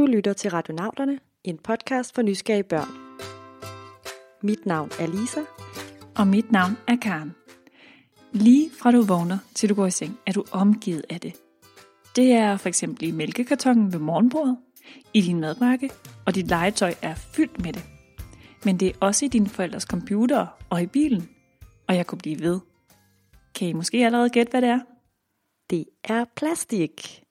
Du lytter til Radionauterne, en podcast for nysgerrige børn. Mit navn er Lisa. Og mit navn er Karen. Lige fra du vågner til du går i seng, er du omgivet af det. Det er for eksempel i mælkekartongen ved morgenbordet, i din madbakke, og dit legetøj er fyldt med det. Men det er også i dine forældres computer og i bilen, og jeg kunne blive ved. Kan I måske allerede gætte, hvad det er? Det er plastik.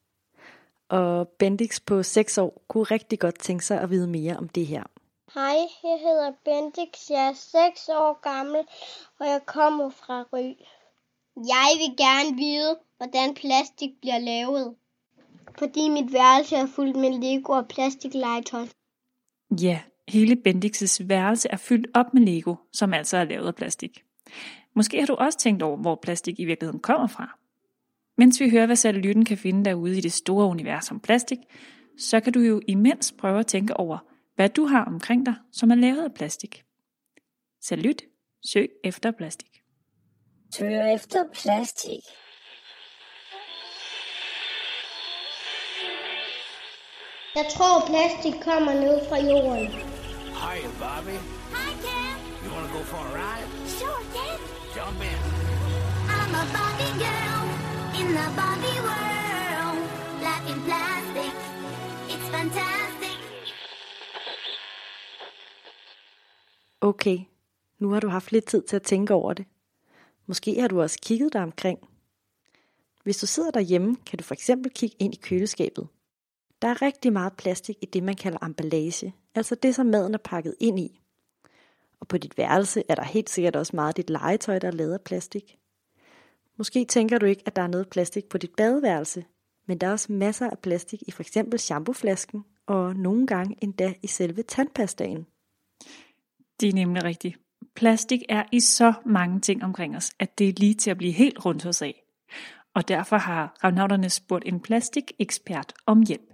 Og Bendix på 6 år kunne rigtig godt tænke sig at vide mere om det her. Hej, jeg hedder Bendix, jeg er 6 år gammel, og jeg kommer fra Ry. Jeg vil gerne vide, hvordan plastik bliver lavet. Fordi mit værelse er fuldt med Lego og plastiklegetøj. Ja, hele Bendix's værelse er fyldt op med Lego, som altså er lavet af plastik. Måske har du også tænkt over, hvor plastik i virkeligheden kommer fra. Mens vi hører, hvad satellytten kan finde derude i det store univers om plastik, så kan du jo imens prøve at tænke over, hvad du har omkring dig, som er lavet af plastik. Salut, søg efter plastik. Søg efter plastik. Jeg tror, plastik kommer ned fra jorden. Hi, Bobby. Hi, Ken. You want to go for a ride? Sure, Ken. Jump in. I'm a Barbie girl in the Barbie world. Life in plastic. It's fantastic. Okay, nu har du haft lidt tid til at tænke over det. Måske har du også kigget dig omkring. Hvis du sidder derhjemme, kan du for eksempel kigge ind i køleskabet. Der er rigtig meget plastik i det, man kalder emballage, altså det, som maden er pakket ind i. Og på dit værelse er der helt sikkert også meget af dit legetøj, der er lavet af plastik. Måske tænker du ikke, at der er noget plastik på dit badeværelse, men der er også masser af plastik i for eksempel shampooflasken, og nogle gange endda i selve tandpastaen. Det er nemlig rigtigt. Plastik er i så mange ting omkring os, at det er lige til at blive helt rundt hos af. Og derfor har ravnauterne spurgt en plastikekspert om hjælp.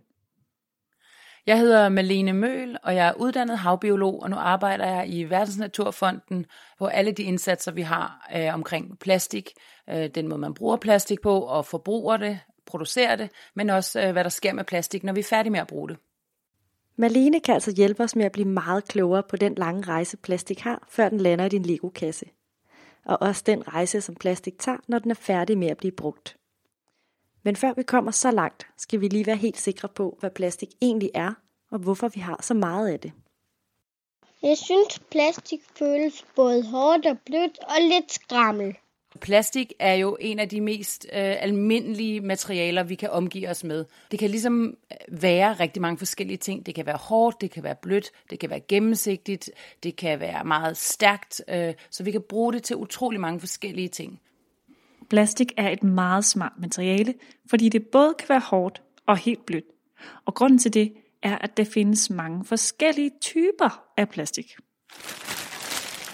Jeg hedder Malene Møl, og jeg er uddannet havbiolog, og nu arbejder jeg i Verdensnaturfonden, hvor alle de indsatser, vi har øh, omkring plastik, øh, den måde man bruger plastik på, og forbruger det, producerer det, men også øh, hvad der sker med plastik, når vi er færdige med at bruge det. Malene kan altså hjælpe os med at blive meget klogere på den lange rejse, plastik har, før den lander i din Lego-kasse. Og også den rejse, som plastik tager, når den er færdig med at blive brugt. Men før vi kommer så langt, skal vi lige være helt sikre på, hvad plastik egentlig er, og hvorfor vi har så meget af det. Jeg synes, plastik føles både hårdt og blødt og lidt skrammel. Plastik er jo en af de mest øh, almindelige materialer, vi kan omgive os med. Det kan ligesom være rigtig mange forskellige ting. Det kan være hårdt, det kan være blødt, det kan være gennemsigtigt, det kan være meget stærkt, øh, så vi kan bruge det til utrolig mange forskellige ting. Plastik er et meget smart materiale, fordi det både kan være hårdt og helt blødt. Og grunden til det er, at der findes mange forskellige typer af plastik.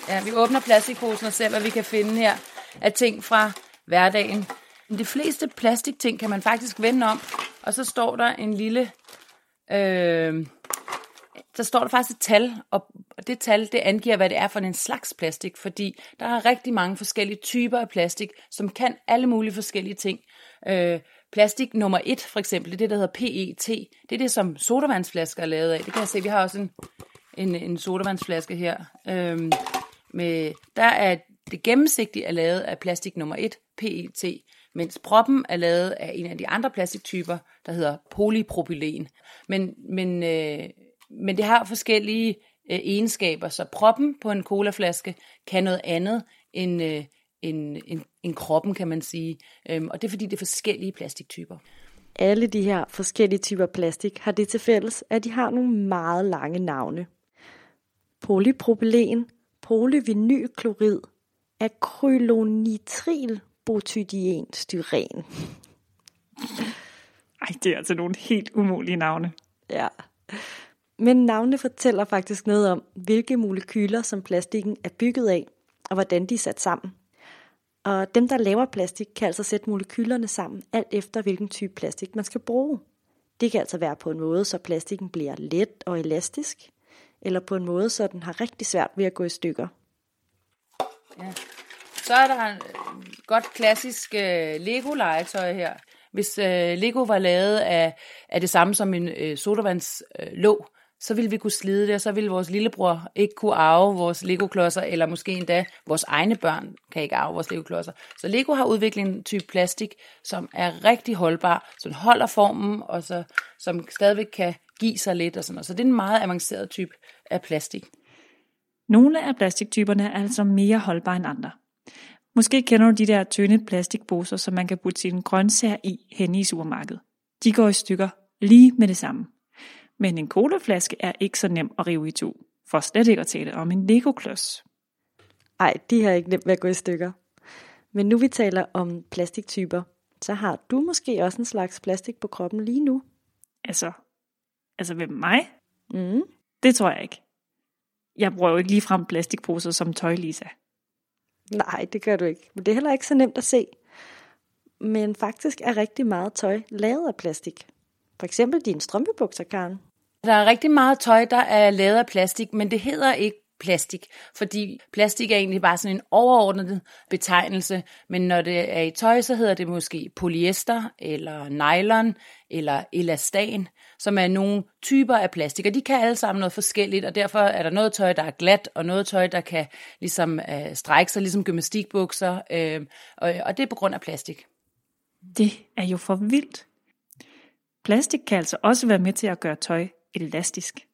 Ja, vi åbner plastikposen og ser, hvad vi kan finde her af ting fra hverdagen. De fleste plastikting kan man faktisk vende om, og så står der en lille... Øh, så står der faktisk et tal, og det tal det angiver, hvad det er for en slags plastik, fordi der er rigtig mange forskellige typer af plastik, som kan alle mulige forskellige ting. Øh, plastik nummer et, for eksempel, det er det, der hedder PET. Det er det, som sodavandsflasker er lavet af. Det kan jeg se, vi har også en, en, en sodavandsflaske her. Øh, med, der er det gennemsigtige er lavet af plastik nummer 1, PET, mens proppen er lavet af en af de andre plastiktyper, der hedder polypropylen. Men, men, øh, men det har forskellige øh, egenskaber, så proppen på en colaflaske kan noget andet end, øh, end, end, end kroppen, kan man sige. Øhm, og det er fordi, det er forskellige plastiktyper. Alle de her forskellige typer plastik har det til fælles, at de har nogle meget lange navne. Polypropylen, polyvinylklorid, akrylonitrilbutydien Ej, det er altså nogle helt umulige navne. Ja. Men navnene fortæller faktisk noget om, hvilke molekyler, som plastikken er bygget af, og hvordan de er sat sammen. Og dem, der laver plastik, kan altså sætte molekylerne sammen, alt efter hvilken type plastik man skal bruge. Det kan altså være på en måde, så plastikken bliver let og elastisk, eller på en måde, så den har rigtig svært ved at gå i stykker. Ja. Så er der en øh, godt klassisk øh, Lego-legetøj her. Hvis øh, Lego var lavet af, af det samme som en øh, sodavandslåg, øh, låg, så ville vi kunne slide det, og så ville vores lillebror ikke kunne arve vores Lego-klodser, eller måske endda vores egne børn kan ikke arve vores Lego-klodser. Så Lego har udviklet en type plastik, som er rigtig holdbar, som holder formen, og så, som stadigvæk kan give sig lidt og sådan noget. Så det er en meget avanceret type af plastik. Nogle af plastiktyperne er altså mere holdbare end andre. Måske kender du de der tynde plastikposer, som man kan putte sine grøntsager i henne i supermarkedet. De går i stykker lige med det samme. Men en colaflaske er ikke så nem at rive i to, for slet ikke at tale om en Lego-klods. Ej, de har ikke nemt ved at gå i stykker. Men nu vi taler om plastiktyper, så har du måske også en slags plastik på kroppen lige nu. Altså, altså ved mig? Mm. Det tror jeg ikke. Jeg bruger jo ikke ligefrem plastikposer som tøj, Lisa. Nej, det gør du ikke. Men det er heller ikke så nemt at se. Men faktisk er rigtig meget tøj lavet af plastik. For eksempel dine strømpebukser, Karen. Der er rigtig meget tøj, der er lavet af plastik, men det hedder ikke plastik, fordi plastik er egentlig bare sådan en overordnet betegnelse, men når det er i tøj, så hedder det måske polyester, eller nylon, eller elastan, som er nogle typer af plastik, og de kan alle sammen noget forskelligt, og derfor er der noget tøj, der er glat, og noget tøj, der kan ligesom øh, strække sig, ligesom gymnastikbukser, øh, og, og det er på grund af plastik. Det er jo for vildt. Plastik kan altså også være med til at gøre tøj elastisk.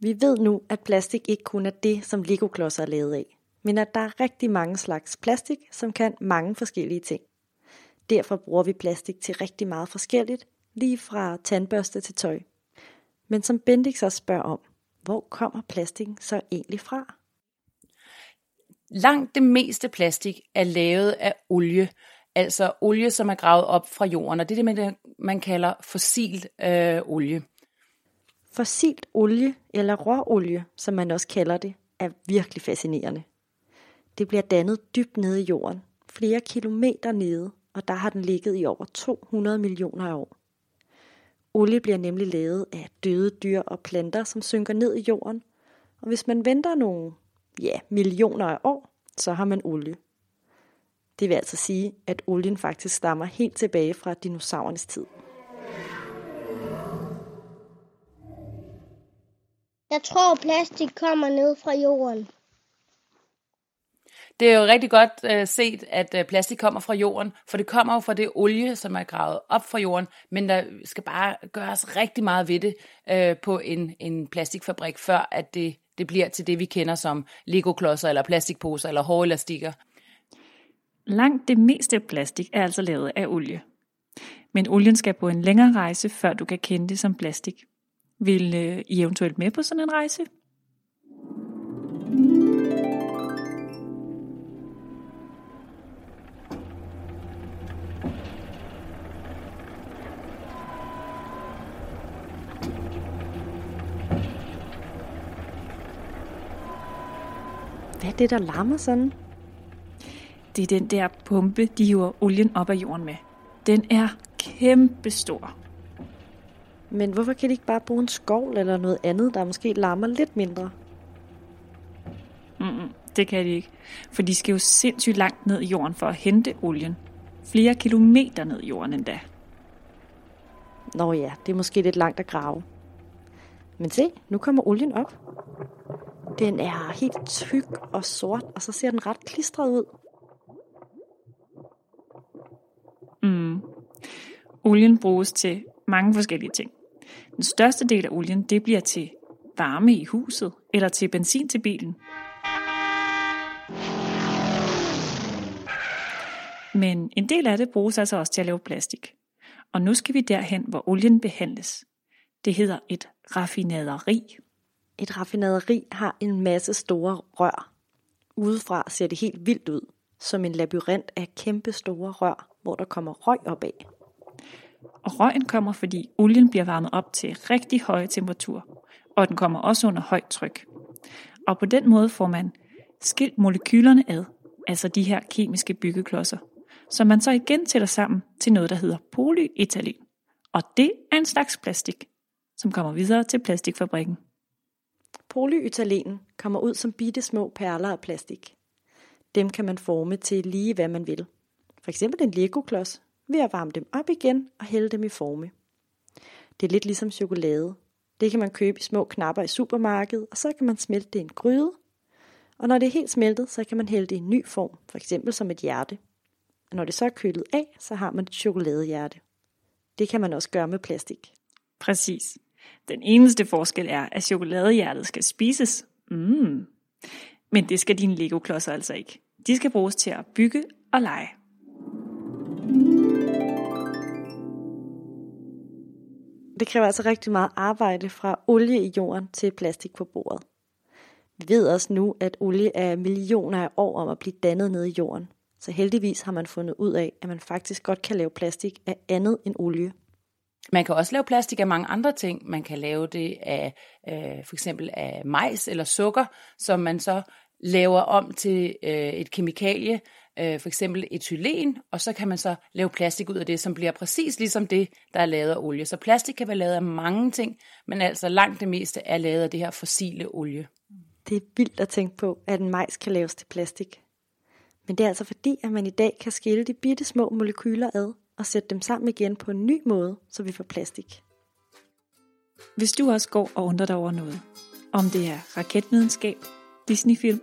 Vi ved nu, at plastik ikke kun er det, som Lego-klodser er lavet af, men at der er rigtig mange slags plastik, som kan mange forskellige ting. Derfor bruger vi plastik til rigtig meget forskelligt, lige fra tandbørste til tøj. Men som Bendix også spørger om, hvor kommer plastikken så egentlig fra? Langt det meste plastik er lavet af olie, altså olie, som er gravet op fra jorden, og det er det, man kalder fossil øh, olie. Fossilt olie, eller råolie, som man også kalder det, er virkelig fascinerende. Det bliver dannet dybt nede i jorden, flere kilometer nede, og der har den ligget i over 200 millioner år. Olie bliver nemlig lavet af døde dyr og planter, som synker ned i jorden, og hvis man venter nogle ja, millioner af år, så har man olie. Det vil altså sige, at olien faktisk stammer helt tilbage fra dinosaurernes tid. Jeg tror, plastik kommer ned fra jorden. Det er jo rigtig godt øh, set, at øh, plastik kommer fra jorden, for det kommer jo fra det olie, som er gravet op fra jorden, men der skal bare gøres rigtig meget ved det øh, på en, en plastikfabrik, før at det, det bliver til det, vi kender som Lego-klodser eller plastikposer eller hårelastikker. Langt det meste plastik er altså lavet af olie. Men olien skal på en længere rejse, før du kan kende det som plastik. Vil øh, I eventuelt med på sådan en rejse? Hvad er det, der larmer sådan? Det er den der pumpe, de hiver olien op af jorden med. Den er kæmpestor. Men hvorfor kan de ikke bare bruge en skovl eller noget andet, der måske larmer lidt mindre? Mm-mm, det kan de ikke. For de skal jo sindssygt langt ned i jorden for at hente olien. Flere kilometer ned i jorden endda. Nå ja, det er måske lidt langt at grave. Men se, nu kommer olien op. Den er helt tyk og sort, og så ser den ret klistret ud. Mm. Olien bruges til mange forskellige ting. Den største del af olien, det bliver til varme i huset, eller til benzin til bilen. Men en del af det bruges altså også til at lave plastik. Og nu skal vi derhen, hvor olien behandles. Det hedder et raffinaderi. Et raffinaderi har en masse store rør. Udefra ser det helt vildt ud, som en labyrint af kæmpe store rør, hvor der kommer røg op af. Og røgen kommer, fordi olien bliver varmet op til rigtig høje temperatur, og den kommer også under højt tryk. Og på den måde får man skilt molekylerne ad, altså de her kemiske byggeklodser, som man så igen tæller sammen til noget, der hedder polyethylen. Og det er en slags plastik, som kommer videre til plastikfabrikken. Polyethylen kommer ud som bitte små perler af plastik. Dem kan man forme til lige hvad man vil. For eksempel en Lego-klods, ved at varme dem op igen og hælde dem i forme. Det er lidt ligesom chokolade. Det kan man købe i små knapper i supermarkedet, og så kan man smelte det i en gryde. Og når det er helt smeltet, så kan man hælde det i en ny form, for eksempel som et hjerte. Og når det så er kølet af, så har man et chokoladehjerte. Det kan man også gøre med plastik. Præcis. Den eneste forskel er, at chokoladehjertet skal spises. Mm. Men det skal dine Lego-klodser altså ikke. De skal bruges til at bygge og lege. Det kræver altså rigtig meget arbejde fra olie i jorden til plastik på bordet. Vi ved også nu, at olie er millioner af år om at blive dannet nede i jorden. Så heldigvis har man fundet ud af, at man faktisk godt kan lave plastik af andet end olie. Man kan også lave plastik af mange andre ting. Man kan lave det af øh, for eksempel af majs eller sukker, som man så laver om til øh, et kemikalie, øh, for eksempel etylen, og så kan man så lave plastik ud af det, som bliver præcis ligesom det, der er lavet af olie. Så plastik kan være lavet af mange ting, men altså langt det meste er lavet af det her fossile olie. Det er vildt at tænke på, at en majs kan laves til plastik. Men det er altså fordi, at man i dag kan skille de bitte små molekyler ad og sætte dem sammen igen på en ny måde, så vi får plastik. Hvis du også går og undrer dig over noget, om det er raketvidenskab, Disneyfilm,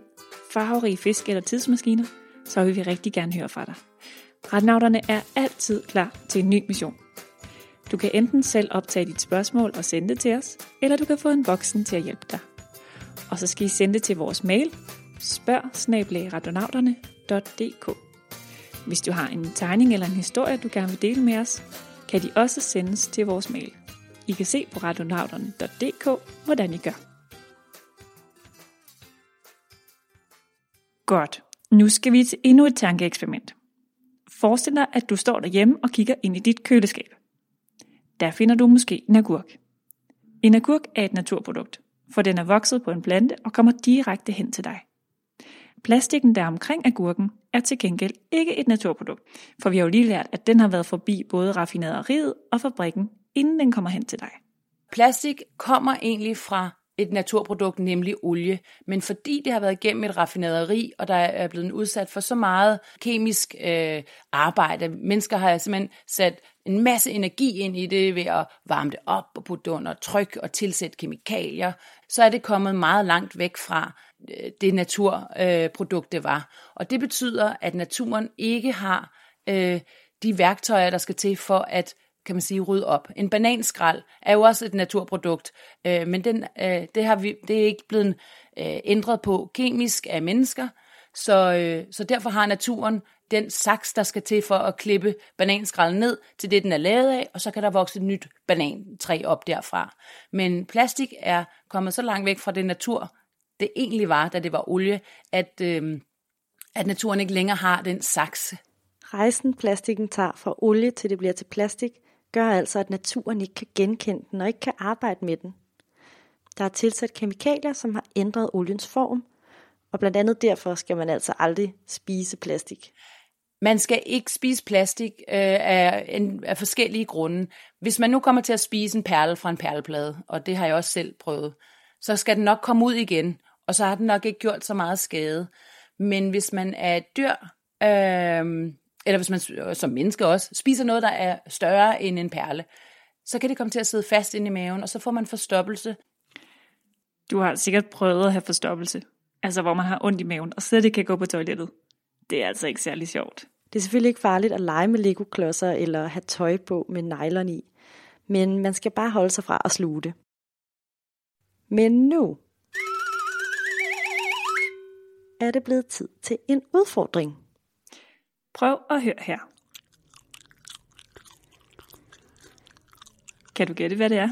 farverige fisk eller tidsmaskiner, så vil vi rigtig gerne høre fra dig. Retnauterne er altid klar til en ny mission. Du kan enten selv optage dit spørgsmål og sende det til os, eller du kan få en voksen til at hjælpe dig. Og så skal I sende det til vores mail, spørg Hvis du har en tegning eller en historie, du gerne vil dele med os, kan de også sendes til vores mail. I kan se på radionauterne.dk, hvordan I gør. Godt. Nu skal vi til endnu et tankeeksperiment. Forestil dig, at du står derhjemme og kigger ind i dit køleskab. Der finder du måske en agurk. En agurk er et naturprodukt, for den er vokset på en plante og kommer direkte hen til dig. Plastikken der omkring agurken er til gengæld ikke et naturprodukt, for vi har jo lige lært, at den har været forbi både raffinaderiet og fabrikken, inden den kommer hen til dig. Plastik kommer egentlig fra et naturprodukt, nemlig olie. Men fordi det har været igennem et raffinaderi, og der er blevet udsat for så meget kemisk øh, arbejde, mennesker har simpelthen sat en masse energi ind i det ved at varme det op og putte det under tryk og tilsætte kemikalier, så er det kommet meget langt væk fra øh, det naturprodukt, øh, det var. Og det betyder, at naturen ikke har øh, de værktøjer, der skal til for at kan man sige, rydde op. En bananskrald er jo også et naturprodukt, øh, men den, øh, det, har vi, det er ikke blevet øh, ændret på kemisk af mennesker, så, øh, så derfor har naturen den saks, der skal til for at klippe bananskralden ned til det, den er lavet af, og så kan der vokse et nyt banantræ op derfra. Men plastik er kommet så langt væk fra det natur, det egentlig var, da det var olie, at, øh, at naturen ikke længere har den saks. Rejsen plastikken tager fra olie til det bliver til plastik, gør altså, at naturen ikke kan genkende den og ikke kan arbejde med den. Der er tilsat kemikalier, som har ændret oliens form, og blandt andet derfor skal man altså aldrig spise plastik. Man skal ikke spise plastik øh, af, en, af forskellige grunde. Hvis man nu kommer til at spise en perle fra en perleplade, og det har jeg også selv prøvet, så skal den nok komme ud igen, og så har den nok ikke gjort så meget skade. Men hvis man er et dyr, øh, eller hvis man som menneske også spiser noget, der er større end en perle, så kan det komme til at sidde fast inde i maven, og så får man forstoppelse. Du har sikkert prøvet at have forstoppelse, altså hvor man har ondt i maven, og slet ikke kan gå på toilettet. Det er altså ikke særlig sjovt. Det er selvfølgelig ikke farligt at lege med Lego-klodser eller have tøj på med nylon i, men man skal bare holde sig fra at sluge det. Men nu er det blevet tid til en udfordring. Prøv at høre her. Kan du gætte, hvad det er?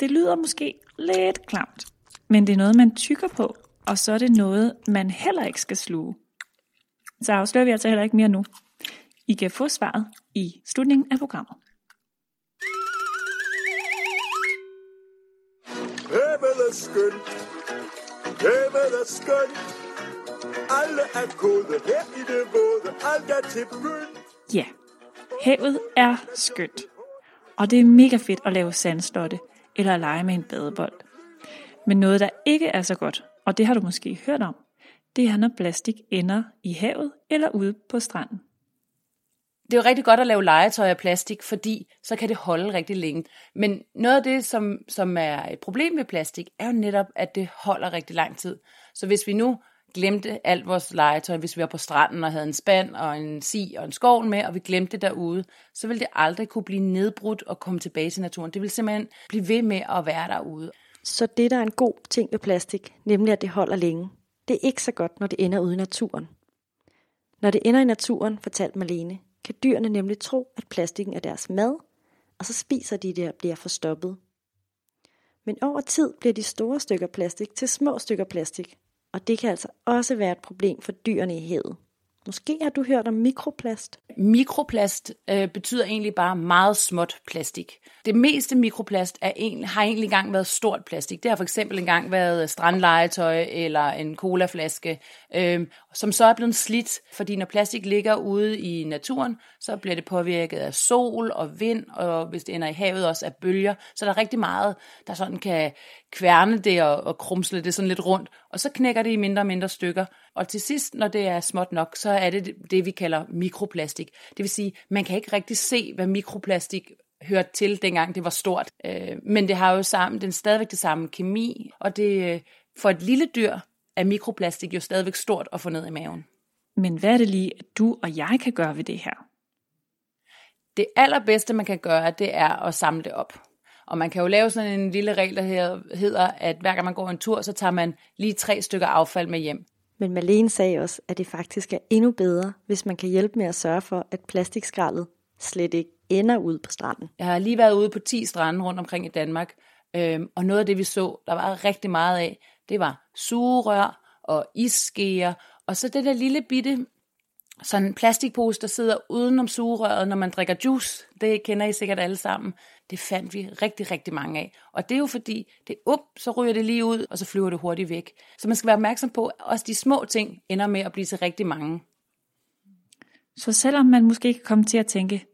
Det lyder måske lidt klamt, men det er noget, man tykker på, og så er det noget, man heller ikke skal sluge. Så afslører vi altså heller ikke mere nu. I kan få svaret i slutningen af programmet. Himmel er skønt. Himmel er skønt. Alle er gode her i det våde, alt er til pynt. Ja, havet er skønt. Og det er mega fedt at lave sandslotte eller at lege med en badebold. Men noget, der ikke er så godt, og det har du måske hørt om, det er, når plastik ender i havet eller ude på stranden. Det er jo rigtig godt at lave legetøj af plastik, fordi så kan det holde rigtig længe. Men noget af det, som, som er et problem ved plastik, er jo netop, at det holder rigtig lang tid. Så hvis vi nu glemte alt vores legetøj, hvis vi var på stranden og havde en spand og en si og en skov med, og vi glemte det derude, så ville det aldrig kunne blive nedbrudt og komme tilbage til naturen. Det vil simpelthen blive ved med at være derude. Så det, der er en god ting ved plastik, nemlig at det holder længe, det er ikke så godt, når det ender ude i naturen. Når det ender i naturen, fortalte Marlene, kan dyrene nemlig tro, at plastikken er deres mad, og så spiser de det og bliver forstoppet. Men over tid bliver de store stykker plastik til små stykker plastik, og det kan altså også være et problem for dyrene i havet. Måske har du hørt om mikroplast? Mikroplast øh, betyder egentlig bare meget småt plastik. Det meste mikroplast er en, har egentlig engang været stort plastik. Det har for eksempel engang været strandlegetøj eller en colaflaske, øh, som så er blevet slidt, fordi når plastik ligger ude i naturen, så bliver det påvirket af sol og vind, og hvis det ender i havet også af bølger. Så der er rigtig meget, der sådan kan kværne det og, og krumsle det sådan lidt rundt, og så knækker det i mindre og mindre stykker. Og til sidst, når det er småt nok, så er det det, vi kalder mikroplastik. Det vil sige, man kan ikke rigtig se, hvad mikroplastik hørte til, dengang det var stort. Øh, men det har jo sammen, den stadigvæk det samme kemi, og det, øh, for et lille dyr er mikroplastik jo stadigvæk stort at få ned i maven. Men hvad er det lige, at du og jeg kan gøre ved det her? Det allerbedste, man kan gøre, det er at samle det op. Og man kan jo lave sådan en lille regel, der hedder, at hver gang man går en tur, så tager man lige tre stykker affald med hjem. Men Malene sagde også, at det faktisk er endnu bedre, hvis man kan hjælpe med at sørge for, at plastikskraldet slet ikke ender ud på stranden. Jeg har lige været ude på 10 strande rundt omkring i Danmark, øhm, og noget af det, vi så, der var rigtig meget af, det var sugerør og isskeer, og så det der lille bitte sådan en plastikpose, der sidder udenom sugerøret, når man drikker juice. Det kender I sikkert alle sammen. Det fandt vi rigtig, rigtig mange af. Og det er jo fordi, det up, så ryger det lige ud, og så flyver det hurtigt væk. Så man skal være opmærksom på, at også de små ting ender med at blive til rigtig mange. Så selvom man måske kan komme til at tænke,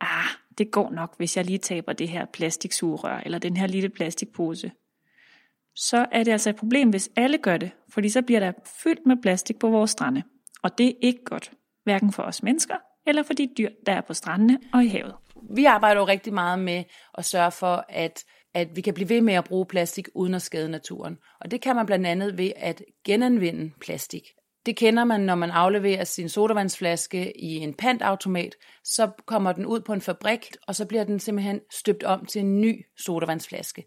ah, det går nok, hvis jeg lige taber det her plastiksugerør, eller den her lille plastikpose, så er det altså et problem, hvis alle gør det, fordi så bliver der fyldt med plastik på vores strande. Og det er ikke godt, hverken for os mennesker, eller for de dyr, der er på strandene og i havet. Vi arbejder jo rigtig meget med at sørge for, at at vi kan blive ved med at bruge plastik uden at skade naturen. Og det kan man blandt andet ved at genanvende plastik. Det kender man, når man afleverer sin sodavandsflaske i en pantautomat, så kommer den ud på en fabrik, og så bliver den simpelthen støbt om til en ny sodavandsflaske.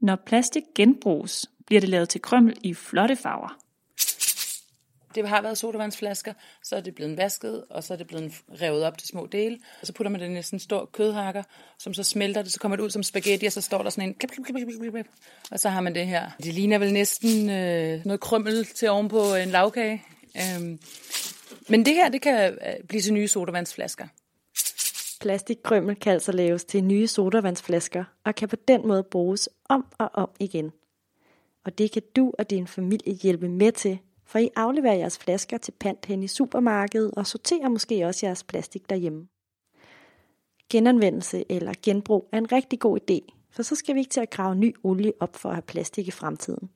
Når plastik genbruges, bliver det lavet til krømmel i flotte farver. Det har været sodavandsflasker, så er det blevet vasket, og så er det blevet revet op til små dele. Og så putter man det i sådan en stor kødhakker, som så smelter det, så kommer det ud som spaghetti, og så står der sådan en klip, klip, klip, klip, klip, og så har man det her. Det ligner vel næsten øh, noget krymmel til ovenpå en lavkage. Øhm. Men det her, det kan øh, blive til nye sodavandsflasker. Plastikkrymmel kan altså laves til nye sodavandsflasker, og kan på den måde bruges om og om igen. Og det kan du og din familie hjælpe med til for I afleverer jeres flasker til pant hen i supermarkedet og sorterer måske også jeres plastik derhjemme. Genanvendelse eller genbrug er en rigtig god idé, for så skal vi ikke til at grave ny olie op for at have plastik i fremtiden.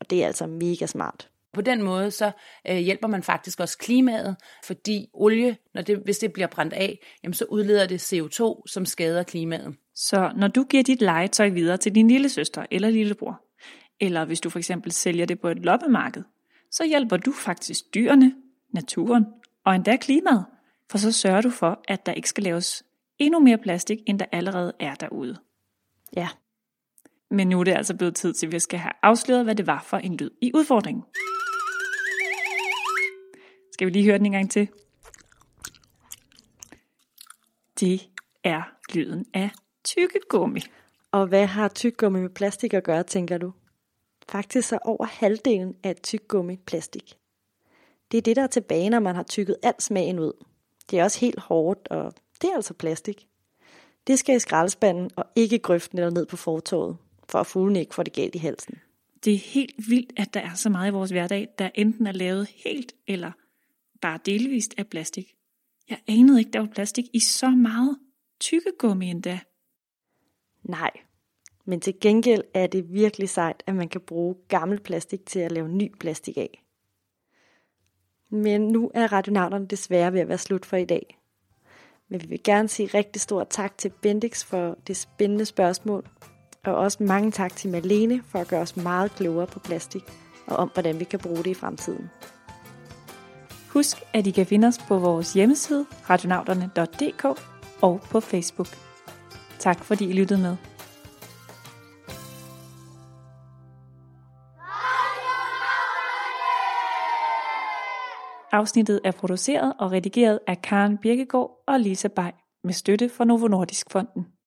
Og det er altså mega smart. På den måde så øh, hjælper man faktisk også klimaet, fordi olie, når det, hvis det bliver brændt af, jamen så udleder det CO2, som skader klimaet. Så når du giver dit legetøj videre til din lille søster eller lillebror, eller hvis du for eksempel sælger det på et loppemarked, så hjælper du faktisk dyrene, naturen og endda klimaet, for så sørger du for, at der ikke skal laves endnu mere plastik, end der allerede er derude. Ja. Men nu er det altså blevet tid til, at vi skal have afsløret, hvad det var for en lyd i udfordringen. Skal vi lige høre den en gang til? Det er lyden af tykkegummi. Og hvad har tyggegummi med plastik at gøre, tænker du? Faktisk er over halvdelen af et tyggegummi plastik. Det er det, der er tilbage, når man har tykket alt smagen ud. Det er også helt hårdt, og det er altså plastik. Det skal i skraldespanden og ikke grøften eller ned på fortorvet, for at fuglen ikke får det galt i halsen. Det er helt vildt, at der er så meget i vores hverdag, der enten er lavet helt eller bare delvist af plastik. Jeg anede ikke, der var plastik i så meget tykkegummi endda. Nej, men til gengæld er det virkelig sejt, at man kan bruge gammel plastik til at lave ny plastik af. Men nu er radionauterne desværre ved at være slut for i dag. Men vi vil gerne sige rigtig stor tak til Bendix for det spændende spørgsmål. Og også mange tak til Malene for at gøre os meget klogere på plastik og om, hvordan vi kan bruge det i fremtiden. Husk, at I kan finde os på vores hjemmeside radionauterne.dk og på Facebook. Tak fordi I lyttede med. Afsnittet er produceret og redigeret af Karen Birkegaard og Lisa Bay med støtte fra Novo Nordisk Fonden.